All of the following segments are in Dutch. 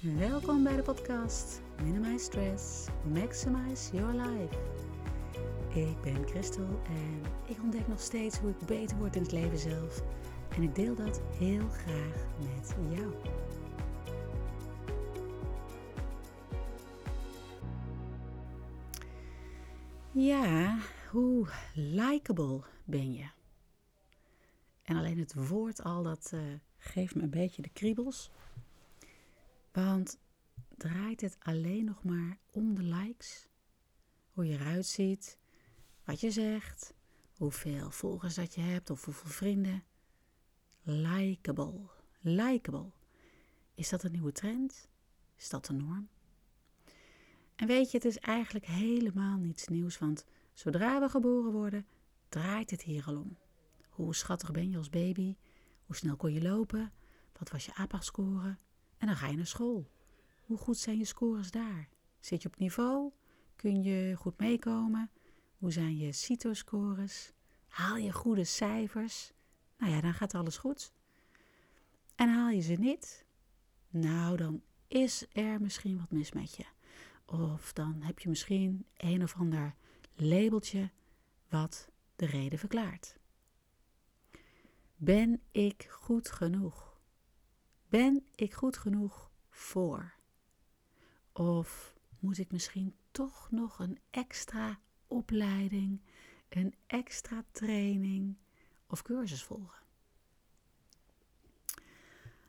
Welkom bij de podcast Minimize Stress, Maximize Your Life. Ik ben Christel en ik ontdek nog steeds hoe ik beter word in het leven zelf. En ik deel dat heel graag met jou. Ja, hoe likable ben je? En alleen het woord al, dat uh, geeft me een beetje de kriebels. Want draait het alleen nog maar om de likes? Hoe je eruit ziet, wat je zegt, hoeveel volgers dat je hebt of hoeveel vrienden. Likeable, likeable. Is dat een nieuwe trend? Is dat de norm? En weet je, het is eigenlijk helemaal niets nieuws, want zodra we geboren worden, draait het hier al om. Hoe schattig ben je als baby? Hoe snel kon je lopen? Wat was je APA-score? En dan ga je naar school. Hoe goed zijn je scores daar? Zit je op niveau? Kun je goed meekomen? Hoe zijn je CITO-scores? Haal je goede cijfers? Nou ja, dan gaat alles goed. En haal je ze niet? Nou, dan is er misschien wat mis met je. Of dan heb je misschien een of ander labeltje wat de reden verklaart. Ben ik goed genoeg? Ben ik goed genoeg voor? Of moet ik misschien toch nog een extra opleiding, een extra training of cursus volgen?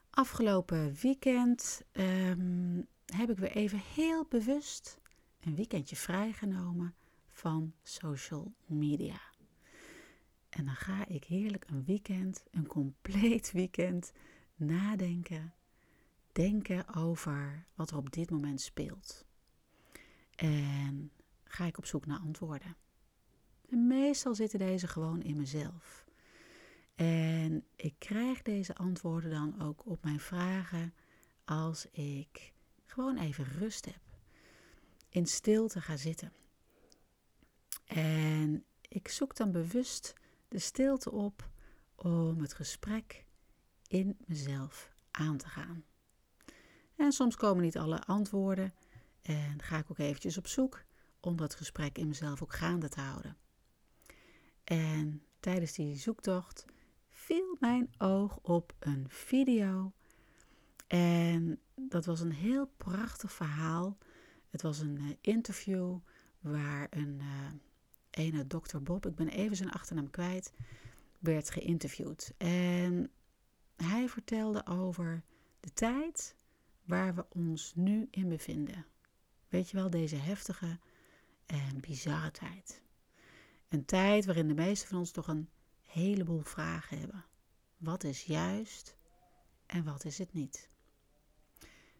Afgelopen weekend um, heb ik weer even heel bewust een weekendje vrijgenomen van social media. En dan ga ik heerlijk een weekend, een compleet weekend, nadenken, denken over wat er op dit moment speelt. En ga ik op zoek naar antwoorden. En meestal zitten deze gewoon in mezelf. En ik krijg deze antwoorden dan ook op mijn vragen als ik gewoon even rust heb. In stilte ga zitten. En ik zoek dan bewust de stilte op om het gesprek in mezelf aan te gaan. En soms komen niet alle antwoorden en ga ik ook eventjes op zoek om dat gesprek in mezelf ook gaande te houden. En tijdens die zoektocht viel mijn oog op een video. En dat was een heel prachtig verhaal. Het was een uh, interview waar een uh, ene dokter Bob, ik ben even zijn achternaam kwijt, werd geïnterviewd. En hij vertelde over de tijd waar we ons nu in bevinden. Weet je wel, deze heftige en bizarre tijd. Een tijd waarin de meesten van ons toch een heleboel vragen hebben. Wat is juist en wat is het niet?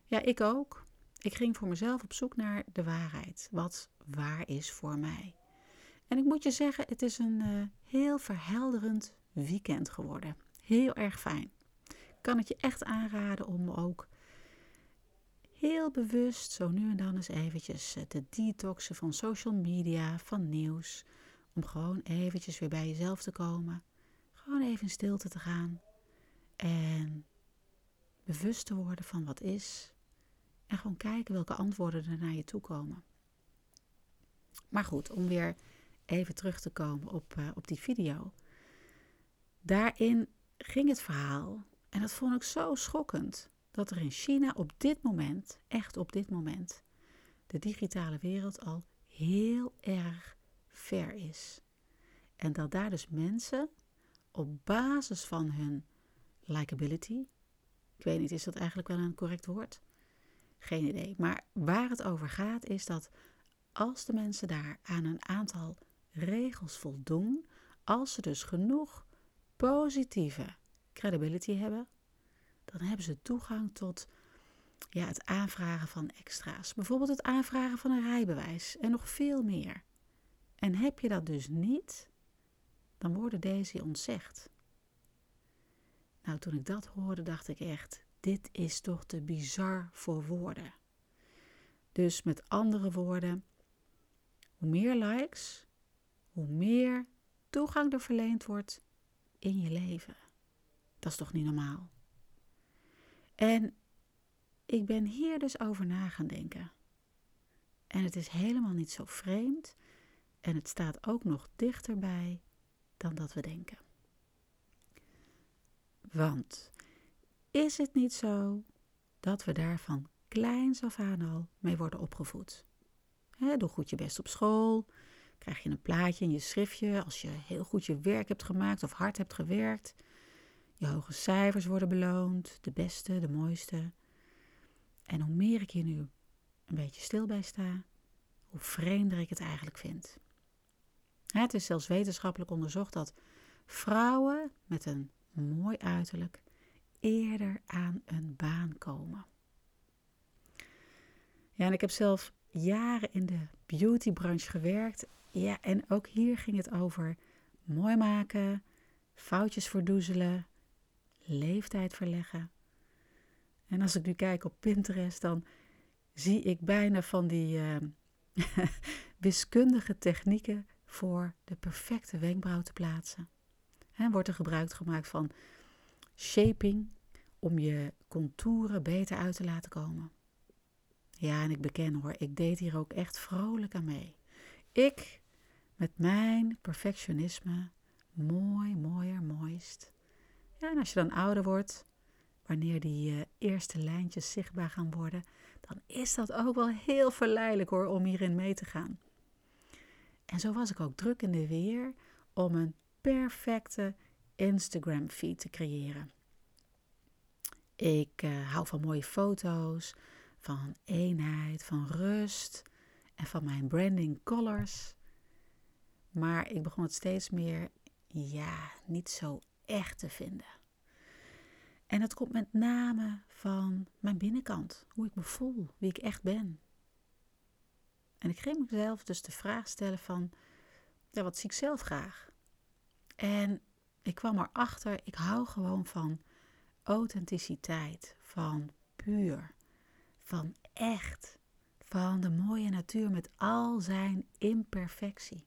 Ja, ik ook. Ik ging voor mezelf op zoek naar de waarheid. Wat waar is voor mij? En ik moet je zeggen, het is een uh, heel verhelderend weekend geworden. Heel erg fijn. Kan het je echt aanraden om ook heel bewust zo nu en dan eens eventjes eh, te detoxen van social media, van nieuws. Om gewoon eventjes weer bij jezelf te komen. Gewoon even in stilte te gaan. En bewust te worden van wat is. En gewoon kijken welke antwoorden er naar je toe komen. Maar goed, om weer even terug te komen op, uh, op die video. Daarin ging het verhaal, en dat vond ik zo schokkend, dat er in China op dit moment, echt op dit moment, de digitale wereld al heel erg ver is. En dat daar dus mensen op basis van hun likability, ik weet niet, is dat eigenlijk wel een correct woord? Geen idee. Maar waar het over gaat is dat als de mensen daar aan een aantal regels voldoen, als ze dus genoeg positieve credibility hebben, dan hebben ze toegang tot ja, het aanvragen van extra's. Bijvoorbeeld het aanvragen van een rijbewijs en nog veel meer. En heb je dat dus niet, dan worden deze ontzegd. Nou, toen ik dat hoorde, dacht ik echt: dit is toch te bizar voor woorden. Dus met andere woorden, hoe meer likes, hoe meer toegang er verleend wordt in je leven. Dat is toch niet normaal? En ik ben hier dus over na gaan denken. En het is helemaal niet zo vreemd en het staat ook nog dichterbij dan dat we denken. Want is het niet zo dat we daar van kleins af aan al mee worden opgevoed? He, doe goed je best op school, krijg je een plaatje in je schriftje als je heel goed je werk hebt gemaakt of hard hebt gewerkt. Je hoge cijfers worden beloond, de beste, de mooiste. En hoe meer ik hier nu een beetje stil bij sta, hoe vreemder ik het eigenlijk vind. Het is zelfs wetenschappelijk onderzocht dat vrouwen met een mooi uiterlijk eerder aan een baan komen. Ja, en ik heb zelf jaren in de beautybranche gewerkt. Ja, en ook hier ging het over mooi maken, foutjes verdoezelen, leeftijd verleggen. En als ik nu kijk op Pinterest, dan zie ik bijna van die uh, wiskundige technieken voor de perfecte wenkbrauw te plaatsen. En wordt er gebruik gemaakt van shaping om je contouren beter uit te laten komen. Ja, en ik beken hoor, ik deed hier ook echt vrolijk aan mee. Ik met mijn perfectionisme, mooi, mooier, mooist. Ja, en als je dan ouder wordt, wanneer die uh, eerste lijntjes zichtbaar gaan worden, dan is dat ook wel heel verleidelijk hoor om hierin mee te gaan. En zo was ik ook druk in de weer om een perfecte Instagram feed te creëren. Ik uh, hou van mooie foto's, van eenheid, van rust en van mijn branding colors. Maar ik begon het steeds meer, ja, niet zo echt te vinden. En dat komt met name van mijn binnenkant, hoe ik me voel, wie ik echt ben. En ik ging mezelf dus de vraag stellen van, ja, wat zie ik zelf graag? En ik kwam erachter, ik hou gewoon van authenticiteit, van puur, van echt, van de mooie natuur met al zijn imperfectie.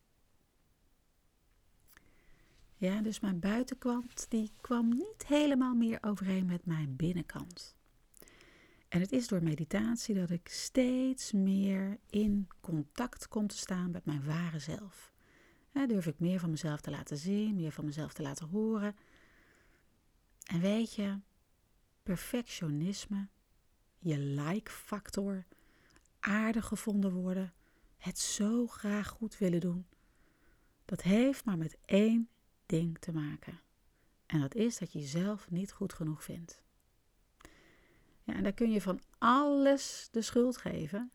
Ja, dus mijn buitenkant die kwam niet helemaal meer overeen met mijn binnenkant. En het is door meditatie dat ik steeds meer in contact kom te staan met mijn ware zelf. Ja, durf ik meer van mezelf te laten zien, meer van mezelf te laten horen. En weet je, perfectionisme, je like-factor, aardig gevonden worden, het zo graag goed willen doen, dat heeft maar met één ding te maken. En dat is dat je jezelf niet goed genoeg vindt. Ja, en daar kun je van alles de schuld geven.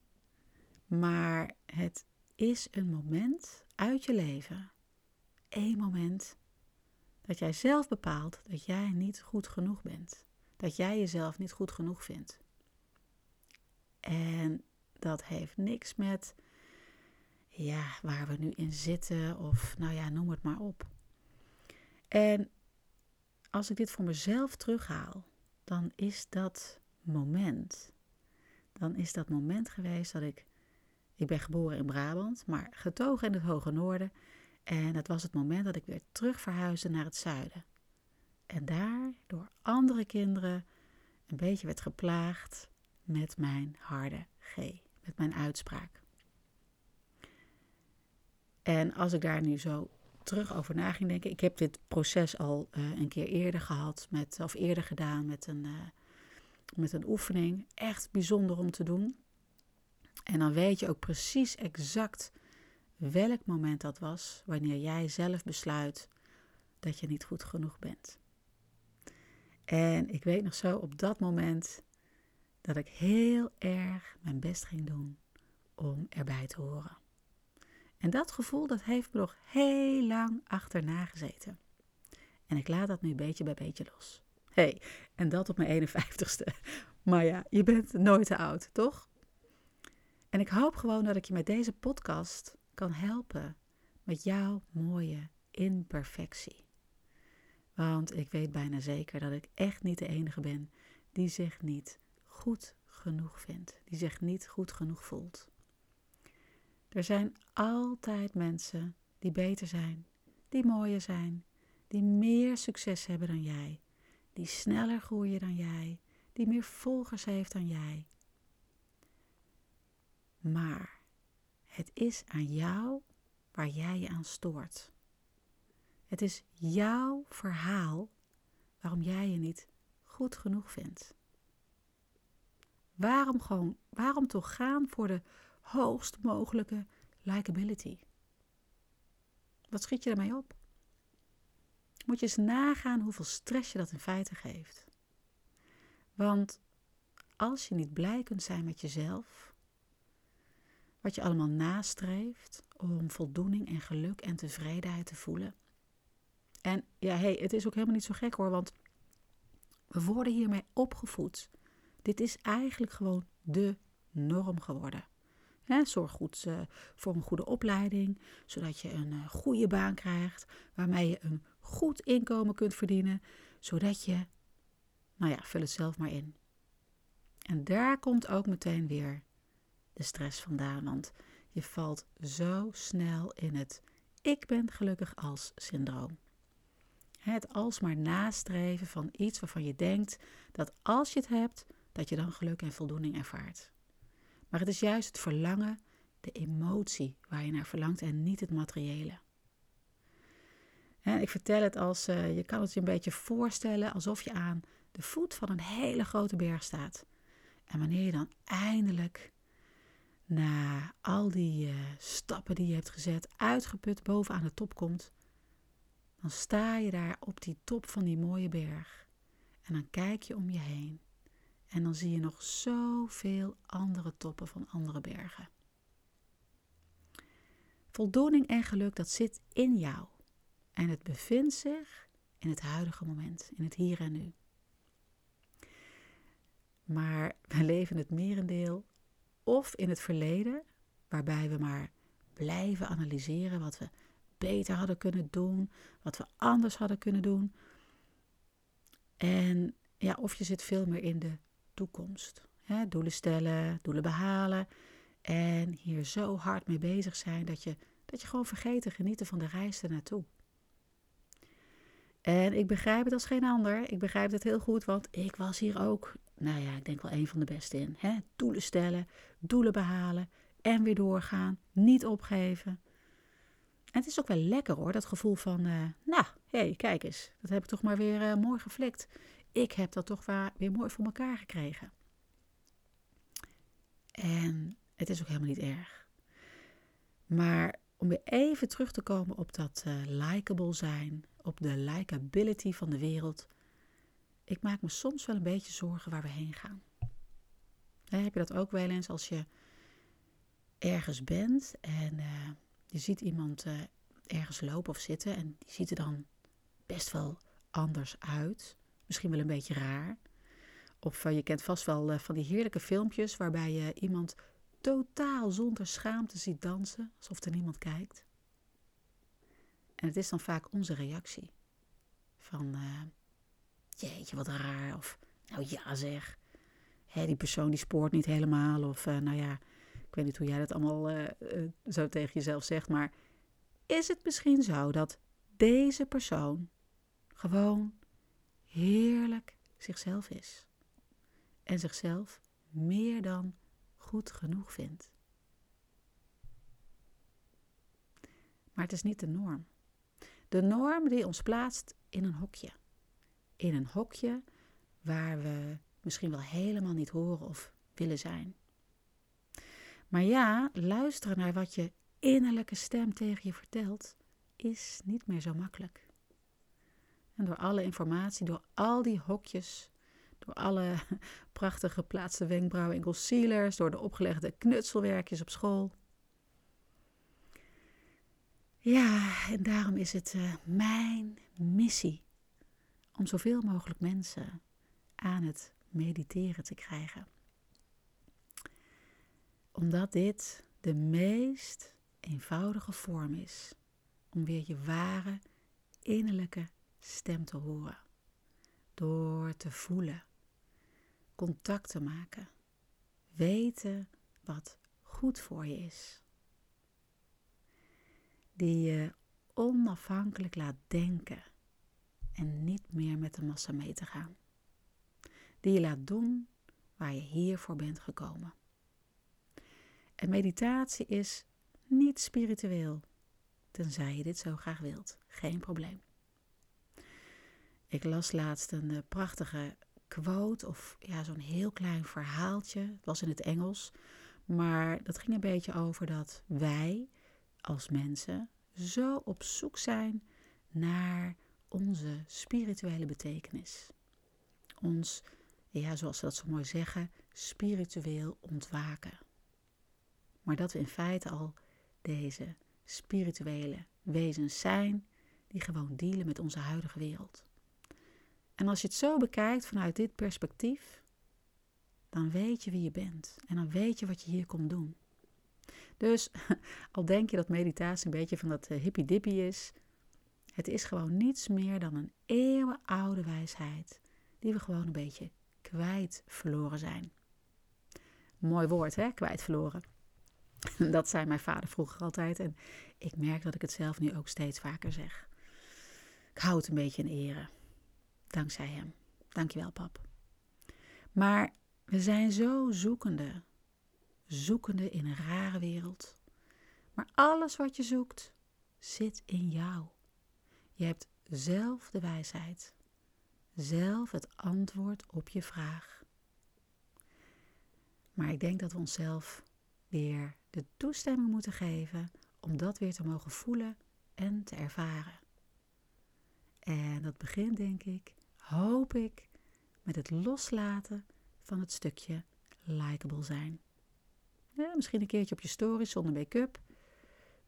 Maar het is een moment uit je leven, één moment, dat jij zelf bepaalt dat jij niet goed genoeg bent. Dat jij jezelf niet goed genoeg vindt. En dat heeft niks met, ja, waar we nu in zitten of, nou ja, noem het maar op. En als ik dit voor mezelf terughaal, dan is dat moment, dan is dat moment geweest dat ik, ik ben geboren in Brabant, maar getogen in het hoge noorden. En dat was het moment dat ik weer terug verhuisde naar het zuiden. En daar door andere kinderen een beetje werd geplaagd met mijn harde G, met mijn uitspraak. En als ik daar nu zo terug over na ging denken. Ik heb dit proces al uh, een keer eerder gehad, met, of eerder gedaan met een, uh, met een oefening. Echt bijzonder om te doen. En dan weet je ook precies exact welk moment dat was, wanneer jij zelf besluit dat je niet goed genoeg bent. En ik weet nog zo op dat moment dat ik heel erg mijn best ging doen om erbij te horen. En dat gevoel dat heeft me nog heel lang achterna gezeten. En ik laat dat nu beetje bij beetje los. hey, en dat op mijn 51ste. Maar ja, je bent nooit te oud, toch? En ik hoop gewoon dat ik je met deze podcast kan helpen met jouw mooie imperfectie. Want ik weet bijna zeker dat ik echt niet de enige ben die zich niet goed genoeg vindt, die zich niet goed genoeg voelt. Er zijn altijd mensen die beter zijn, die mooier zijn, die meer succes hebben dan jij, die sneller groeien dan jij, die meer volgers heeft dan jij. Maar het is aan jou waar jij je aan stoort. Het is jouw verhaal waarom jij je niet goed genoeg vindt. Waarom, gewoon, waarom toch gaan voor de hoogst mogelijke likability? Wat schiet je ermee op? Moet je eens nagaan hoeveel stress je dat in feite geeft. Want als je niet blij kunt zijn met jezelf, wat je allemaal nastreeft om voldoening en geluk en tevredenheid te voelen. En ja, hey, het is ook helemaal niet zo gek hoor, want we worden hiermee opgevoed. Dit is eigenlijk gewoon de norm geworden. Zorg goed uh, voor een goede opleiding, zodat je een uh, goede baan krijgt, waarmee je een goed inkomen kunt verdienen, zodat je, nou ja, vul het zelf maar in. En daar komt ook meteen weer de stress vandaan, want je valt zo snel in het ik ben gelukkig als syndroom. Het alsmaar nastreven van iets waarvan je denkt dat als je het hebt, dat je dan geluk en voldoening ervaart. Maar het is juist het verlangen, de emotie waar je naar verlangt en niet het materiële. ik vertel het als, uh, je kan het je een beetje voorstellen alsof je aan de voet van een hele grote berg staat. En wanneer je dan eindelijk na al die uh, stappen die je hebt gezet, uitgeput bovenaan de top komt, dan sta je daar op die top van die mooie berg. En dan kijk je om je heen. En dan zie je nog zoveel andere toppen van andere bergen. Voldoening en geluk, dat zit in jou. En het bevindt zich in het huidige moment, in het hier en nu. Maar we leven het merendeel of in het verleden, waarbij we maar blijven analyseren wat we beter hadden kunnen doen, wat we anders hadden kunnen doen. En ja, of je zit veel meer in de toekomst. Doelen stellen, doelen behalen. En hier zo hard mee bezig zijn dat je, dat je gewoon vergeet te genieten van de reis ernaartoe. En ik begrijp het als geen ander. Ik begrijp het heel goed, want ik was hier ook, nou ja, ik denk wel een van de beste in. Doelen stellen, doelen behalen en weer doorgaan, niet opgeven. En het is ook wel lekker hoor, dat gevoel van, uh, nou, hé, hey, kijk eens, dat heb ik toch maar weer uh, mooi geflikt. Ik heb dat toch weer mooi voor elkaar gekregen. En het is ook helemaal niet erg. Maar om weer even terug te komen op dat uh, likable zijn, op de likability van de wereld. Ik maak me soms wel een beetje zorgen waar we heen gaan. heb je dat ook wel eens als je ergens bent en je ziet iemand uh, ergens lopen of zitten en die ziet er dan best wel anders uit. Misschien wel een beetje raar. Of uh, je kent vast wel uh, van die heerlijke filmpjes waarbij je iemand totaal zonder schaamte ziet dansen, alsof er niemand kijkt. En het is dan vaak onze reactie. Van, jeetje, wat raar. Of, nou ja zeg. Hé, die persoon die spoort niet helemaal. Of, nou ja, ik weet niet hoe jij dat allemaal uh, uh, zo tegen jezelf zegt, maar is het misschien zo dat deze persoon gewoon heerlijk zichzelf is en zichzelf meer dan goed genoeg vindt? Maar het is niet de norm. De norm die ons plaatst in een hokje. In een hokje waar we misschien wel helemaal niet horen of willen zijn. Maar ja, luisteren naar wat je innerlijke stem tegen je vertelt, is niet meer zo makkelijk. En door alle informatie, door al die hokjes, door alle prachtig geplaatste wenkbrauwen en concealers, door de opgelegde knutselwerkjes op school. Ja, en daarom is het uh, mijn missie om zoveel mogelijk mensen aan het mediteren te krijgen omdat dit de meest eenvoudige vorm is om weer je ware innerlijke stem te horen. Door te voelen, contact te maken, weten wat goed voor je is. Die je onafhankelijk laat denken en niet meer met de massa mee te gaan. die je laat doen waar je hiervoor bent gekomen. En meditatie is niet spiritueel, tenzij je dit zo graag wilt. Geen probleem. Ik las laatst een eh, prachtige quote of ja, zo'n heel klein verhaaltje. Het was in het Engels, maar dat ging een beetje over dat wij als mensen zo op zoek zijn naar onze spirituele betekenis. Ons, ja, zoals ze dat zo mooi zeggen, spiritueel ontwaken. Maar dat we in feite al deze spirituele wezens zijn die gewoon dealen met onze huidige wereld. En als je het zo bekijkt vanuit dit perspectief, dan weet je wie je bent en dan weet je wat je hier komt doen. Dus al denk je dat meditatie een beetje van dat uh, hippie-dippie is, het is gewoon niets meer dan een eeuwenoude wijsheid die we gewoon een beetje kwijt verloren zijn. Mooi woord, hè? Kwijt verloren. Dat zei mijn vader vroeger altijd en ik merk dat ik het zelf nu ook steeds vaker zeg. Ik hou het een beetje in ere. Dankzij hem. Dankjewel, pap. Maar we zijn zo zoekende. Zoekende in een rare wereld. Maar alles wat je zoekt, zit in jou. Je hebt zelf de wijsheid. Zelf het antwoord op je vraag. Maar ik denk dat we onszelf weer de toestemming moeten geven om dat weer te mogen voelen en te ervaren. En dat begint, denk ik, hoop ik, met het loslaten van het stukje likable zijn. Ja, misschien een keertje op je story zonder make-up.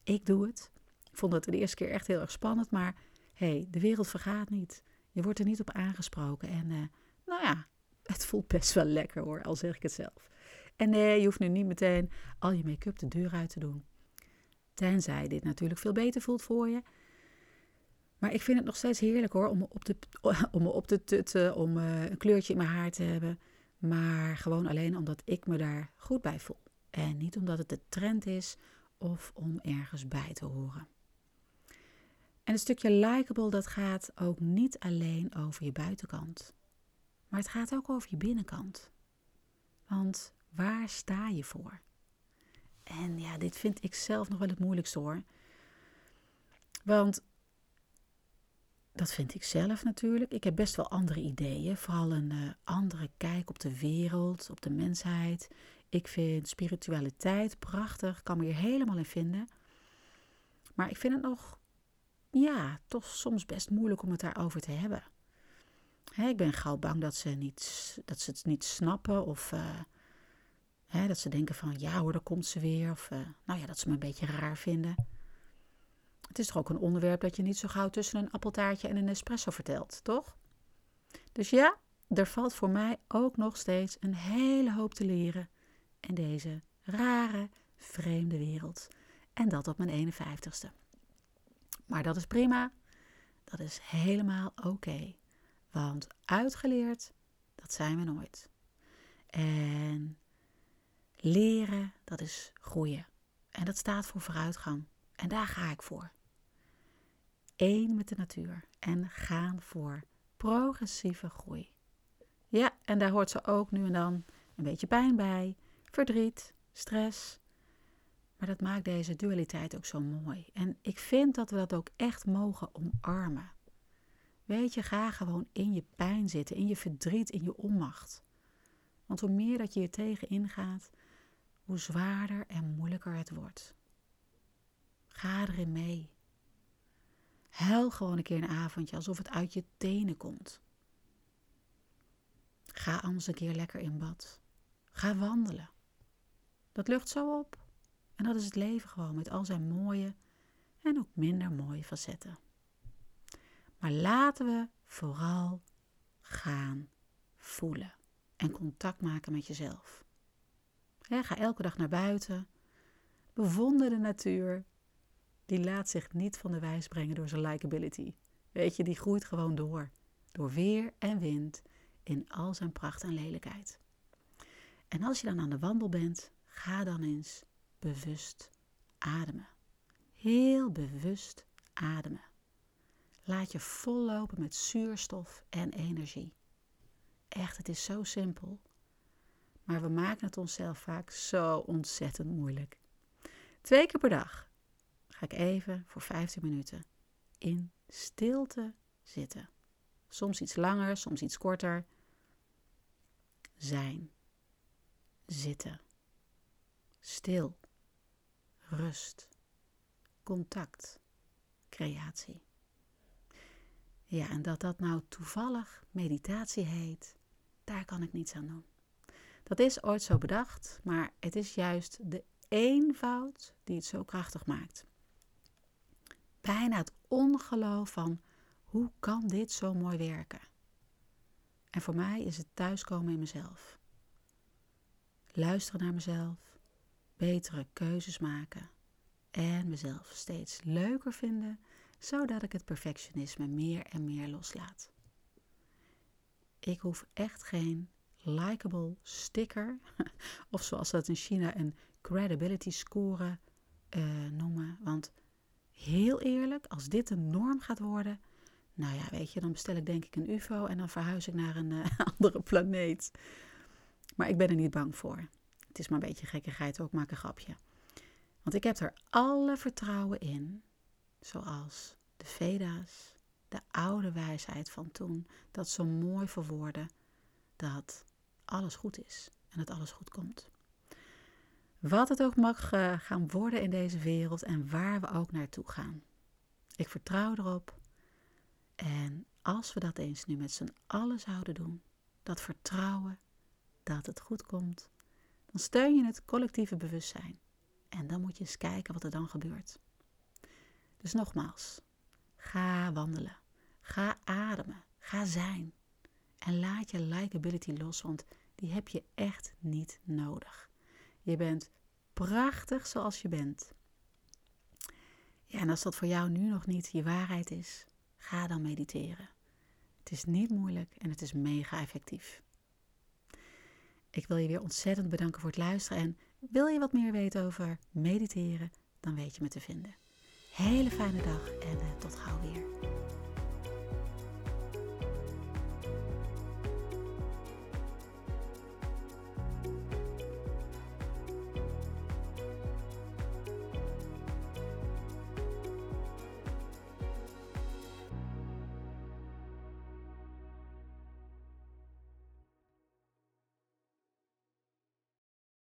Ik doe het. Ik vond het de eerste keer echt heel erg spannend, maar hey, de wereld vergaat niet. Je wordt er niet op aangesproken. En uh, nou ja, het voelt best wel lekker hoor, al zeg ik het zelf. En nee, je hoeft nu niet meteen al je make-up de deur uit te doen. Tenzij dit natuurlijk veel beter voelt voor je. Maar ik vind het nog steeds heerlijk hoor, om me op te, om me op te tutten, om uh, een kleurtje in mijn haar te hebben. Maar gewoon alleen omdat ik me daar goed bij voel. En niet omdat het de trend is of om ergens bij te horen. En het stukje likable, dat gaat ook niet alleen over je buitenkant. Maar het gaat ook over je binnenkant. Want waar sta je voor? En ja, dit vind ik zelf nog wel het moeilijkste hoor. Want dat vind ik zelf natuurlijk. Ik heb best wel andere ideeën. Vooral een uh, andere kijk op de wereld, op de mensheid. Ik vind spiritualiteit prachtig. Kan me hier helemaal in vinden. Maar ik vind het nog, ja, toch soms best moeilijk om het daarover te hebben. Ik ben gauw bang dat ze, niet, dat ze het niet snappen. Of hè, dat ze denken van, ja hoor, daar komt ze weer. Of uh, nou ja, dat ze me een beetje raar vinden. Het is toch ook een onderwerp dat je niet zo gauw tussen een appeltaartje en een espresso vertelt, toch? Dus ja, er valt voor mij ook nog steeds een hele hoop te leren in deze rare, vreemde wereld. En dat op mijn 51ste. Maar dat is prima. Dat is helemaal oké. Want uitgeleerd, dat zijn we nooit. En leren, dat is groeien. En dat staat voor vooruitgang. En daar ga ik voor één met de natuur en gaan voor progressieve groei. Ja, en daar hoort ze ook nu en dan een beetje pijn bij, verdriet, stress. Maar dat maakt deze dualiteit ook zo mooi. En ik vind dat we dat ook echt mogen omarmen. Weet je, ga gewoon in je pijn zitten, in je verdriet, in je onmacht. Want hoe meer dat je er tegen ingaat, hoe zwaarder en moeilijker het wordt. Ga erin mee. Huil gewoon een keer een avondje alsof het uit je tenen komt. Ga anders een keer lekker in bad. Ga wandelen. Dat lucht zo op. En dat is het leven gewoon met al zijn mooie en ook minder mooie facetten. Maar laten we vooral gaan voelen en contact maken met jezelf. ga elke dag naar buiten. Bewonder de natuur die laat zich niet van de wijs brengen door zijn likability. Weet je, die groeit gewoon door. Door weer en wind in al zijn pracht en lelijkheid. En als je dan aan de wandel bent, ga dan eens bewust ademen. Heel bewust ademen. Laat je vollopen met zuurstof en energie. Echt, het is zo simpel. Maar we maken het onszelf vaak zo ontzettend moeilijk. Twee keer per dag ga ik even voor 15 minuten in stilte zitten. Soms iets langer, soms iets korter. Zijn. Zitten. Stil. Rust. Contact. Creatie. Ja, en dat dat nou toevallig meditatie heet, daar kan ik niets aan doen. Dat is ooit zo bedacht, maar het is juist de eenvoud die het zo krachtig maakt. Bijna het ongeloof van hoe kan dit zo mooi werken? En voor mij is het thuiskomen in mezelf. Luisteren naar mezelf, betere keuzes maken en mezelf steeds leuker vinden, zodat ik het perfectionisme meer en meer loslaat. Ik hoef echt geen likable sticker, of zoals dat in China een credibility score uh, noemen. Want heel eerlijk, als dit een norm gaat worden, nou ja, weet je, dan bestel ik denk ik een UFO en dan verhuis ik naar een uh, andere planeet. Maar ik ben er niet bang voor. Het is maar een beetje gekkigheid ook, maak een grapje. Want ik heb er alle vertrouwen in, zoals de Veda's, de oude wijsheid van toen, dat zo mooi verwoorden dat alles goed is en dat alles goed komt. Wat het ook mag uh, gaan worden in deze wereld en waar we ook naartoe gaan. Ik vertrouw erop. En als we dat eens nu met z'n allen zouden doen, dat vertrouwen dat het goed komt, dan steun je het collectieve bewustzijn. En dan moet je eens kijken wat er dan gebeurt. Dus nogmaals, ga wandelen, ga ademen, ga zijn. En laat je likability los, want die heb je echt niet nodig. Je bent prachtig zoals je bent. Ja, en als dat voor jou nu nog niet je waarheid is, ga dan mediteren. Het is niet moeilijk en het is mega effectief. Ik wil je weer ontzettend bedanken voor het luisteren en wil je wat meer weten over mediteren, dan weet je me te vinden. Hele fijne dag en uh, tot gauw.